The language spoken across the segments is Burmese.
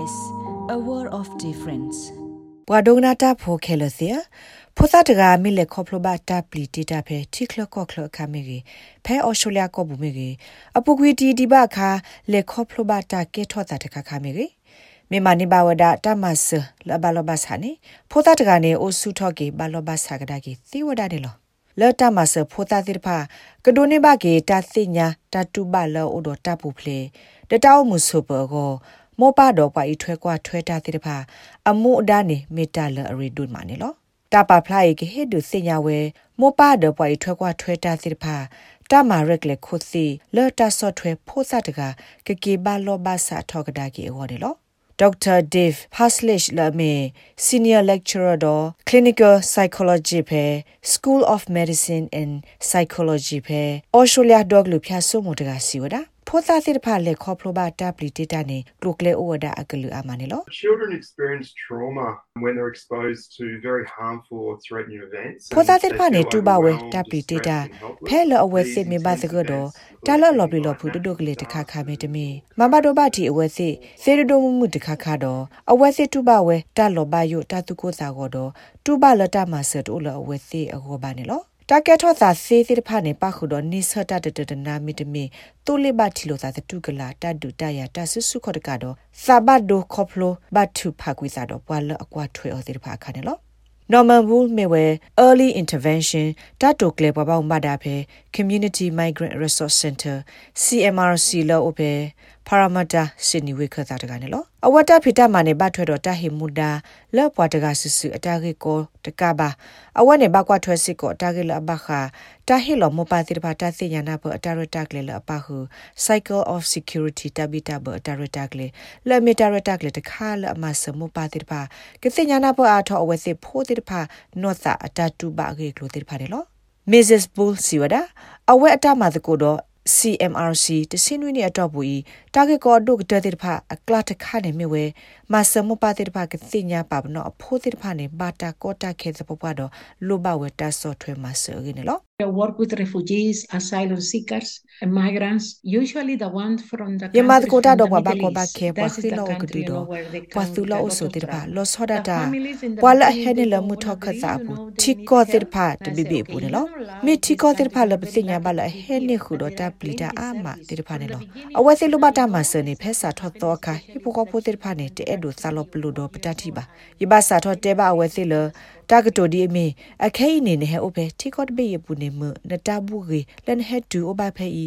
SBS a world of difference ဘွာဒုံနာတာဖိုခဲလစီဖိုသာတကမိလေခေါပလဘတာပလီတီတာဖဲတီကလကောကလခမေကြီးဖဲအော်စတြေးလျကောဘူးမေကြီးအပုကွီတီဒီဘခါလေခေါပလဘတာကေထောတာတခခမေကြီးမြန်မာနေပါဝဒတမဆလဘလဘဆာနေဖိုသာတကနေအိုဆုထော့ကေဘလဘဆာကဒါကေသီဝဒတယ်လောလော်တမဆဖိုသာတိဖာကဒိုနေဘကေတာသိညာတတူဘလောအိုဒတပူဖလေတတောက်မှုဆုပကော မောပါတော့ပါဤထွဲကွာထွဲတာတိတဖာအမှုအဒနေမေတ္တာလအရီဒွတ်မာနေလောတာပါဖလိုက်ကေဟေဒုစညာဝဲမောပါတော့ပါဤထွဲကွာထွဲတာတိတဖာတမာရက်လေခုစီလော်တာဆော့ထွဲဖိုးစတကကကေဘာလောဘာစာထောကဒါကေဟောတယ်လော Dr. Dave Paslish Lame Senior Lecturer do Clinical Psychology phe School of Medicine and Psychology phe Australia dog lu phya so mo daga siwada ဖောသာစစ်ဖာလေခေါပလိုဘာတာပလီတေတာနေကလုကလေအိုဝဒါအကလူအမနေလော Children experience trauma when they're exposed to very harmful or threatening events. ဖောသာစစ်ဖာနေတူပါဝဲတာပလီတေတာဖဲလအဝဲစစ်မေပါစကတော့တာလော်လော်ပလီလော်ဖူတုတုကလေးတခါခါမေတမီမမတော်ဘာတီအဝဲစစ်စေရဒိုမှုမှုတခါခါတော့အဝဲစစ်တူပါဝဲတာလော်ဘာယိုတာတုကိုစာကတော့တူပါလတာမဆတ်အိုလအဝဲစစ်အကောပါနေလော တာကက်ထောသာစေးတိဖာနေပခုတော့နိဆတာတတတနာမီတမီတိုလိဘတီလိုသာတူကလာတဒူတရတဆဆုခတ်ကတော့စာဘတ်ဒိုခေါပလိုဘတ်တူဖာကွေစာတော့ပွာလအကွာထွေအော်တိဖာခါနေလော Norman Wool Mewe Early Intervention တတ်တိုကလေပပောက်မတာဖဲ Community Migrant Resource Center CMRC လောအဖဲ Paramata Sydney ဝေခတာတကနေလောအဝတဖိတမနေဘထွဲတော့တဟိမူဒါလောပွားတကဆဆူအတာကေကိုတကဘာအဝနေဘကွာထွဲစစ်ကိုအတာကေလဘခာတဟိလောမပါတိတပါတသိညာနာပအတာရတက်လေလအပဟု Cycle of Security တဘိတဘအတာရတက်လေလမီတာရတက်လေတခါလအမစမပါတိတပါကသိညာနာပအာထောအဝစစ်ဖိုးတိတပါနော့တာအတာတူပါကေကလိုတိတပါတယ်လော Mrs. Bull Siwada အဝဲအတမသကိုတော့ CMRC တစင်းဝင်းနေအတော့ဘူးတာဂက်ကောဒုကတဲ့တဲ့ဖာအကလတ်ခါနေမြဝဲမဆမပါတဲ့ဖာကသိညာပါဘနော်အဖိုးတဲ့ဖာနေဘာတာကောတာခဲစပပတော့လိုဘဝတာဆော့ထွဲမဆရင်းနော် work with refugees asylum seekers and migrants usually the ones from the yamad kota do ba ko ba ke ba khilo ko di do pa tu lo so dir ba lo so da da wa la he ne la mu tho kha sa bu thi ko dir pha de bi bi bu ne lo mi thi ko dir pha la bi sinya ba la he ne khu do ta pli da a ma dir pha ne lo awa se lu ba ta ma se ne phe sa tho to kha hi po ko po dir pha ne te e do sa lo plu do pata thi ba yi ba sa tho te ba awa se lo တာကတိုဒီအမီအခဲနေနေဟဲအိုပဲတီကော့ဘေးရပူနေမနတာဘူးရီလန်ဟက်တူအိုဘဖဲဤ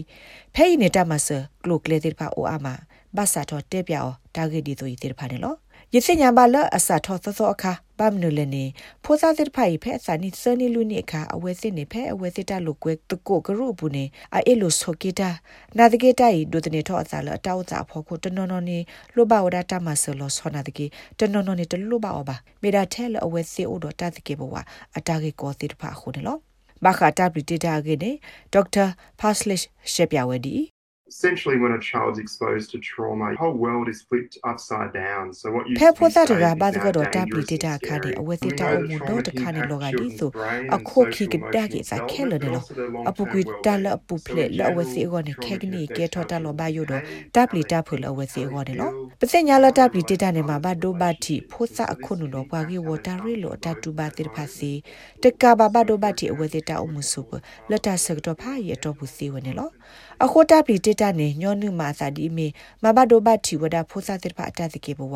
ဖဲဤနေတာမဆကလုကလေတိဖာအိုအာမဘာစာတော့တဲပြောတာဂက်ဒီတို့ဤတိဖာနေလော ယသိညာဘာလအစာထောသောသောအခါဗမ်နုလနေဖိုသာသစ်ဖိုင်ဖဲအစာနိစနီလူနိအခါအဝဲစစ်နေဖဲအဝဲစစ်တလုကွဲတကိုကရုဘူးနေအဲလိုဆိုကီတာနာတကေတိုင်ဒုတနေထောအစာလအတောက်စာဖောခုတနော်နော်နေလိုဘဝဒတာမဆလောဆောနာတကေတနော်နော်နေတလိုဘအဘာမေဒါထဲလအဝဲစစ်အိုတော့တတကေဘဝအတာကေကောသစ်ဖာခုနေလောဘာခတာပရီတေတာကေနေဒေါက်တာဖာစလစ်ရှေပြဝဒီ essentially when a child's exposed to trauma the whole world is flipped upside down so what you ဖေဖို့တာကဘာဒကတော့တပ်လီတတာခါဒီအဝဲစစ်တာအမှုတော့တခါနေလောကဒီဆိုအခုခိကတကစားခဲလို့နော်အပူကွီတလအပူဖလက်လောအဝဲစစ်ကောနေခဲကနီကဲထော်တလောဘယိုတော့တပ်လီတပ်ဖို့လောအဝဲစစ်ကောနေလောပစညာလတပ်လီတတာနေမှာဘာဒိုဘာတီဖို့စာအခုနုတော့ပွားကြီးဝတာရီလောတတူဘာတိဖာစီတကဘာဘာဒိုဘာတီအဝဲစစ်တာအမှုစုပလတ်တာဆက်တော့ဖာရတော့ဘူးစီဝနေလောအခုတပ်လီတတာနေညောနုမာစာဒီမီမဘဒိုဘတ်တီဝဒဖိုစာတိဖာအတတကေဘဝ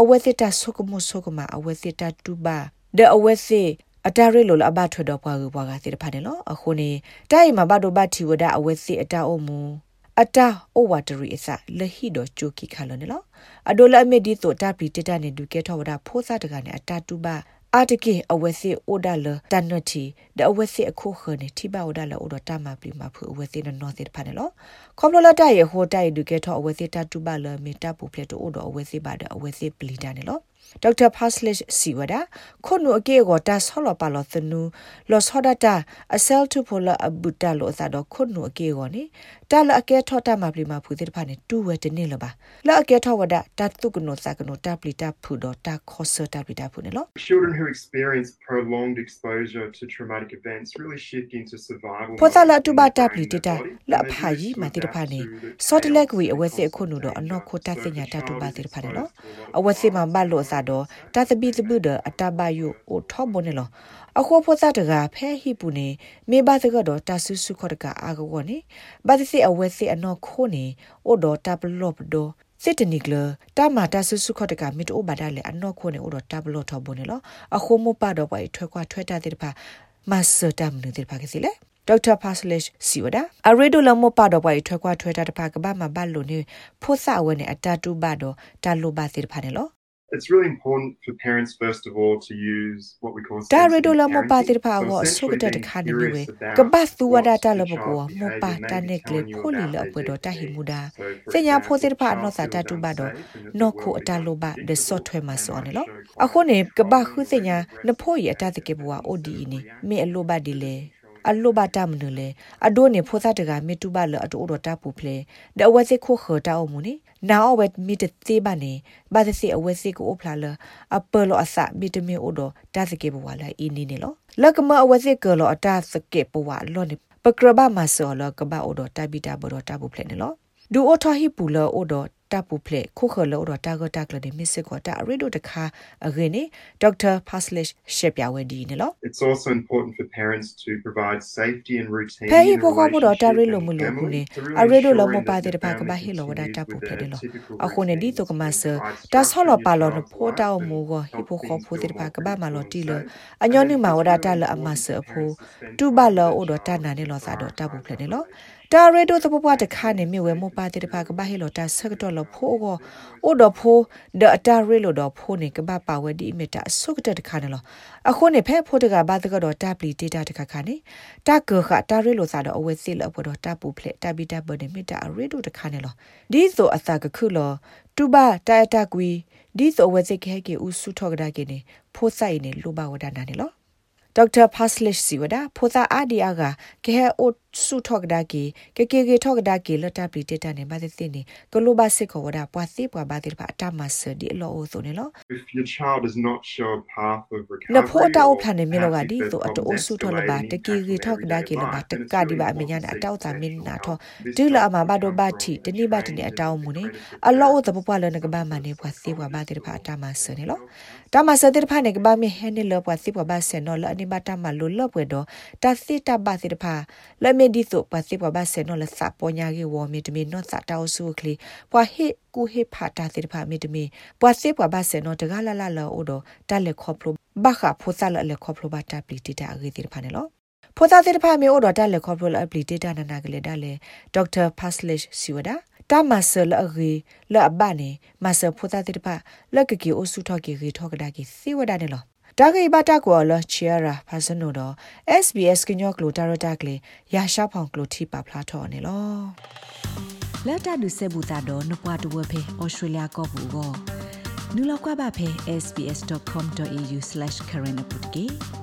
အဝဲစစ်တာဆုကမှုဆုကမအဝဲစစ်တာတူဘာဒအဝဲစစ်အတာရီလိုလအဘထွတော့ပွားကူပွားကတိဖာတယ်လို့အခုနေတိုင်မဘဒိုဘတ်တီဝဒအဝဲစစ်အတာအုံမူအတာအိုဝါတရီအစလဟီတော့ချိုကီခါလို့နော်အဒိုလအမီဒီဆိုတာပီတတနေဒုကေထောဝဒဖိုးစားတကနေအတာတူပါ အာတကေအဝဲစီအိုဒါလတန်နတီဒအဝဲစီအခုခနေတိပါအိုဒါလအိုဒတာမပလီမဖူအဝဲစီနော်စီဖာနေလောခေါပလလတရဟိုတိုင်ဒုကေထောအဝဲစီတတူပါလမီတပူဖလက်တိုအိုဒအဝဲစီပါဒအဝဲစီပလီတာနေလော ဒေါက်တာဖာစလစ်စီဝဒခုနုအကေကိုတာဆောလပါလောသနူလောဆောဒတာအဆဲလ်တူဖိုလာအဘူတာလောသာတော့ခုနုအကေကိုနေတာလအကေထောတာမပလီမဖူတဲ့ဖာနေတူဝဲတနေလပါလအကေထောဝဒတာတုကနောစကနောတာပလီတာဖူတော့တာခောဆတာပလီတာဖူနေလော Children who experience prolonged exposure to traumatic events really shift into survival. ဖောသ mode လာတူဘာ in တာ their ပလီ brain တ and တာ body, လ and အ they ဖာ need ကြီး to မတိတ adapt ဖာနေ to the စောတလက်ကွေ changes အဝဲစစ် and အခုနုတော့အနော်ခိုတစညာတတူပါတိဖာနေလော exposed to a lot အဝဲစစ်မှာဘလို့သာတော့တသပိသပုဒအတဘယုအိုထောဘနေလောအခုဖောသတကဖဲဟိပူနေမေဘသကတော့တဆုစုခေါ်တကအာကောနေဘာသစီအဝဲစစ်အနော်ခိုနေအိုတော့တပလော့ပဒစစ်တနိကလတာမာတဆုစုခေါ်တကမီတိုဘာဒါလေအနော်ခိုနေအိုတော့တပလော့ထောဘနေလောအခုမပတော့ပဲထွဲခွာထွဲတာတဲ့ဖာမဆတမ်နေတဲ့ဖာကစီလေဒေါက်တာပါစလစ်စီဝဒအရေဒိုလမပတော့ပွားထွဲကွာထွဲတာတဖာကဘာမဘတ်လို့နေဖို့ဆဝဲနေအတတူဘတော့တာလိုပါစီတဖာနေလို့ It's really important for parents, first of all, to use what we call ဒါရေ sensitive ဒိုလမပါတိ parenting. ဖာ So ကိုဆုက essentially တဲ့တ being ခါနေနေဝေ curious about ကပတ်သူဝဒ what တာလ the ဘကို child's မပါ behaviour တ may be နေကလေ telling you ဖိုလီ about လ their ပွေတော့တဟိ DSD. မူဒါ So, for စညာ example, ဖိုတိဖာ if the နောစာ child တ feels တူဘတော့ unsafe and that the နော်ခု world အတလိုဘ becomes ဒဆော့ထွဲ predictable, မ they စော might နေလို့ show quite အခုနေကပခုစညာ controlling, နဖိုးရအတတကေဘွာအိုဒီနေမေအလိုဘဒီလေအလိုဘတာမနလေအဒိုနေဖိုသတကမေတူဘလအတိုတော့တာပူဖလေဒအဝစီခိုခတာအမူနီ နာအဝက်မီတသေးပါနေဘာသစီအဝစီကိုဖလာလအပလောအစမီတမီအိုတော့တာစကေဘွာလာအင်းနေလောလကမအဝစီကလောအတာစကေဘွာလောနေပကရဘမဆောလကဘာအိုတော့တဘီတာဘတော့တာပူဖလေနေလောဒူအိုထဟီပူလောအိုတော့ တပ်ပူဖလေခုခလောတော့တာဂတာကလနေမစ်စကောတာရီဒိုတခါအရင်းနေဒေါက်တာဖာစလစ်ရှက်ပြဝဲဒီနေလော It's also important for parents to provide safety and routine ဖဲဟိ in ပိုခေါ်မှုတော့တာရီ relationship လိုမ and လို့ခု family နေ to အ really ရီဒိုလမ ensuring ပါ that တဲ့ the ပါကဘာ family ဟီလိုဝဒ continues တာပူ with ဖလေ their လော typical အခုနေဒီတော့ကမဆ routines, တာ provide ဆောလ structure ပါ in လော your နဖို child's တာ life မူ and ကိုဟီ help ပိုခေါ် things ဖို feel တဲ့ပါ more ကဘာမလော predictable တီ and လ safe. အညော And နိ it's မဝဒ really တာလအမ important ဆ for အဖို parents to spend တူ time ပါ with လော their အိုတော့တာ child နာနေ to လောစာတော့တာပူ prioritize ဖလေ that နေလော relationship. တာရီဒိုသပပွားတခါနေမြဝဲမပါတဲ့ပါကဘာဟီလိုတာဆက်တော့လဖိုးကိုအိုတော့ဖိုးဒအတာရီလိုတော့ဖိုးနေကဘာပါဝဲဒီမီတာဆုကတဲ့တခါနေလောအခုနေဖဲဖိုးတကဘာတကတော့တာပလီဒေတာတခါခါနေတာကခတာရီလိုစာတော့အဝဲစီလအပေါ်တော့တာပူဖလေတာဘီတာဘနေမီတာရီဒိုတခါနေလောဒီဆိုအသာကခုလောတူဘာတာတာကွီဒီဆိုအဝဲစိခဲကေဥစုထောကဒါကေနေဖိုးဆိုင်နေလိုပါဝဒနာနေလောဒေါက်တာဖာစလစ်စီဝဒဖိုသာအာဒီအာကကေဟအိုဆုထောကဒါကီကေကေကေထောကဒါကီလတာပလီတေတာနေမသိသိနေကလိုဘာစစ်ခေါ်ဝဒပွားစီပွားဘာတိပါအတမဆဒီလောအိုဆိုနေလော If your child does not show a path of န recovery ဖိုတာအို or ဖလာနေမီလောက perhaps ဒီ if their ဆိုအတို problems ဆုထောလဘာ escalate တ and ကီ impact ရီ on ထောက their ဒါကီ everyday လဘာ life, တ then it's ကဒီ really ဘာမညာ important အ to တော seek တာမင်းနာ professional ထော help. This ဒူလာအမ doesn't ဘာဒို come ဘာ from တီတ a နိဘာတ trained နိအတောင်းမူနေ individual အလော accredited တပပွားလနကဘာမနေပွားစီပွားဘာတိဖာအတမဆနေလောတမဆတဲ့ဖာနေကဘာမဟဲနေလောပွားစီပွားဘာဆနောလအနိဘာတမလိုလောပွေတော့တစီတဘာစီတဖာလမေဒီဆိုပွားစီပွားဘာဆနောလစပေါ်ညာကေဝမီတမီနော့စတောက်ဆုခလီပွားဟစ်ကူဟစ်ဖာတာစီတဖာမီတမီပွားစီပွားဘာဆနောတကလာလာလောအိုတော့တလက်ခေါပလိုဘာခဖိုဆာလလက်ခေါပလိုဘာတာပလီတီတာအဂေတီဖာနေလောဖိုသာတိတဖာမေအိုတော့တလက်ခေါပလိုအပလီတီတာနာနာကလေးဒါလေဒေါက်တာဖတ်လစ်စီဝဒါတာမဆလအဂေလအဘနေမဆဖိုသာတိတဖာလက်ကကီအိုစုထော့ကီဂေထော့ကဒါကီစီဝဒါနေလော တာဂိဘတာကိုလချီယာရာဖာစနိုတော့ SBS ကညောကလိုတာရတာကလေးရာရှာဖောင်ကလိုတီပါဖလာထော်နေလောလတ်တာဒုဆေဘူတာတော့နပွားတဝဖေဩစတြေးလျကောဘူကိုနူလောက်ကွာပါဖေ sbs.com.au/current update